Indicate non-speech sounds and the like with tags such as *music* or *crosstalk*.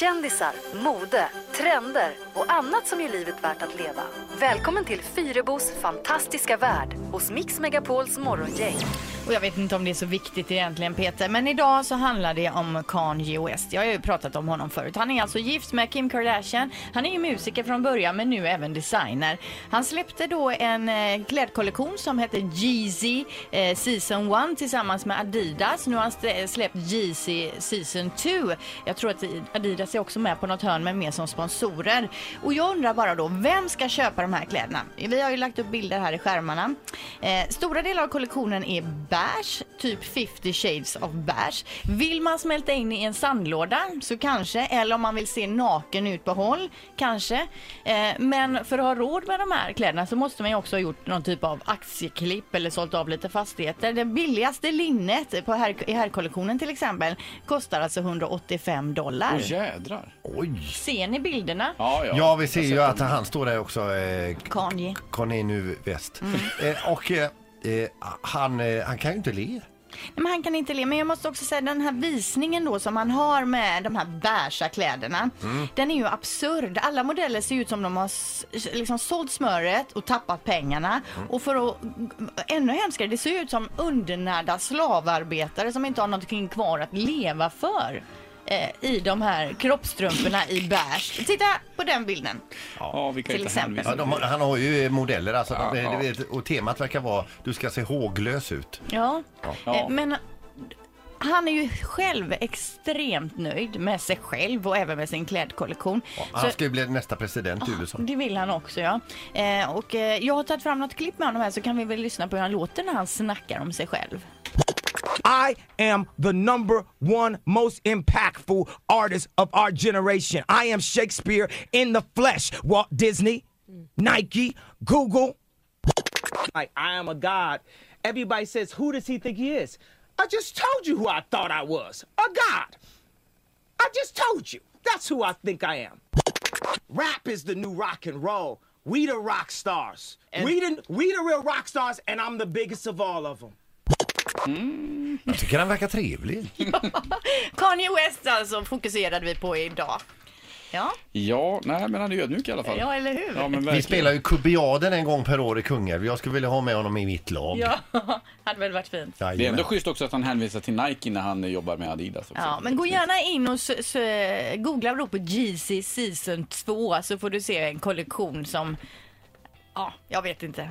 Kändisar, mode, trender och annat som gör livet värt att leva. Välkommen till Fyrebos fantastiska värld hos Mix Megapols morgongäng. Och jag vet inte om det är så viktigt egentligen Peter, men idag så handlar det om Kanye West. Jag har ju pratat om honom förut. Han är alltså gift med Kim Kardashian. Han är ju musiker från början men nu även designer. Han släppte då en eh, klädkollektion som heter Yeezy eh, Season 1 tillsammans med Adidas. Nu har han släppt Yeezy Season 2. Jag tror att Adidas är också med på något hörn men mer som sponsorer. Och jag undrar bara då, vem ska köpa de här kläderna? Vi har ju lagt upp bilder här i skärmarna. Eh, stora delar av kollektionen är beige, typ 50 shades of beige. Vill man smälta in i en sandlåda så kanske, eller om man vill se naken ut på håll, kanske. Eh, men för att ha råd med de här kläderna så måste man ju också ha gjort någon typ av aktieklipp eller sålt av lite fastigheter. Det billigaste linnet på här, i herrkollektionen till exempel kostar alltså 185 dollar. Åh jädrar. Oj. Ser ni bilderna? Ja, ja. Ja, vi ser ju att han står där också, eh, Kanye. Kanye nu väst. Mm. Eh, och eh, eh, han, eh, han kan ju inte le. Nej, Men han kan inte le. Men jag måste också säga den här visningen då som han har med de här beiga kläderna. Den är ju absurd. Alla modeller ser ut som de har s- liksom sålt smöret och tappat pengarna. Och för att ännu hemskare, det ser ut som undernärda slavarbetare som inte har någonting kvar att leva för. Eh, I de här kroppstrumporna i beige. Titta på den bilden. Ja, vi kan Till inte exempel. hänvisa Ja, de, har- han har ju modeller alltså, de, Ja, du ja. vet, och temat verkar vara du ska se håglös ut. Ja, Ja. Eh, men han är ju själv extremt nöjd med sig själv och även med sin klädkollektion. Han Så- ska ju bli nästa president i USA. det vill han också ja. Eh, och eh, jag har tagit fram något klipp med honom här så kan vi väl lyssna på hur han låter när han snackar om sig själv. I am the number one most impactful artist of our generation. I am Shakespeare in the flesh. Walt Disney, Nike, Google. Like, I am a god. Everybody says, who does he think he is? I just told you who I thought I was a god. I just told you. That's who I think I am. Rap is the new rock and roll. We the rock stars. we, the, we the real rock stars, and I'm the biggest of all of them. Jag tycker han verkar trevlig. *laughs* Kanye West alltså fokuserade vi på idag. Ja, Ja, nej men han är ödmjuk i alla fall. ja eller hur? Ja, men Vi spelar ju Kubiaden en gång per år i Kungälv. Jag skulle vilja ha med honom i mitt lag. Ja, *laughs* hade väl varit fint. Det är Jajamän. ändå schysst också att han hänvisar till Nike när han jobbar med Adidas också. Ja, men gå gärna in och googla då på Yeezy Season 2 så får du se en kollektion som, ja, jag vet inte.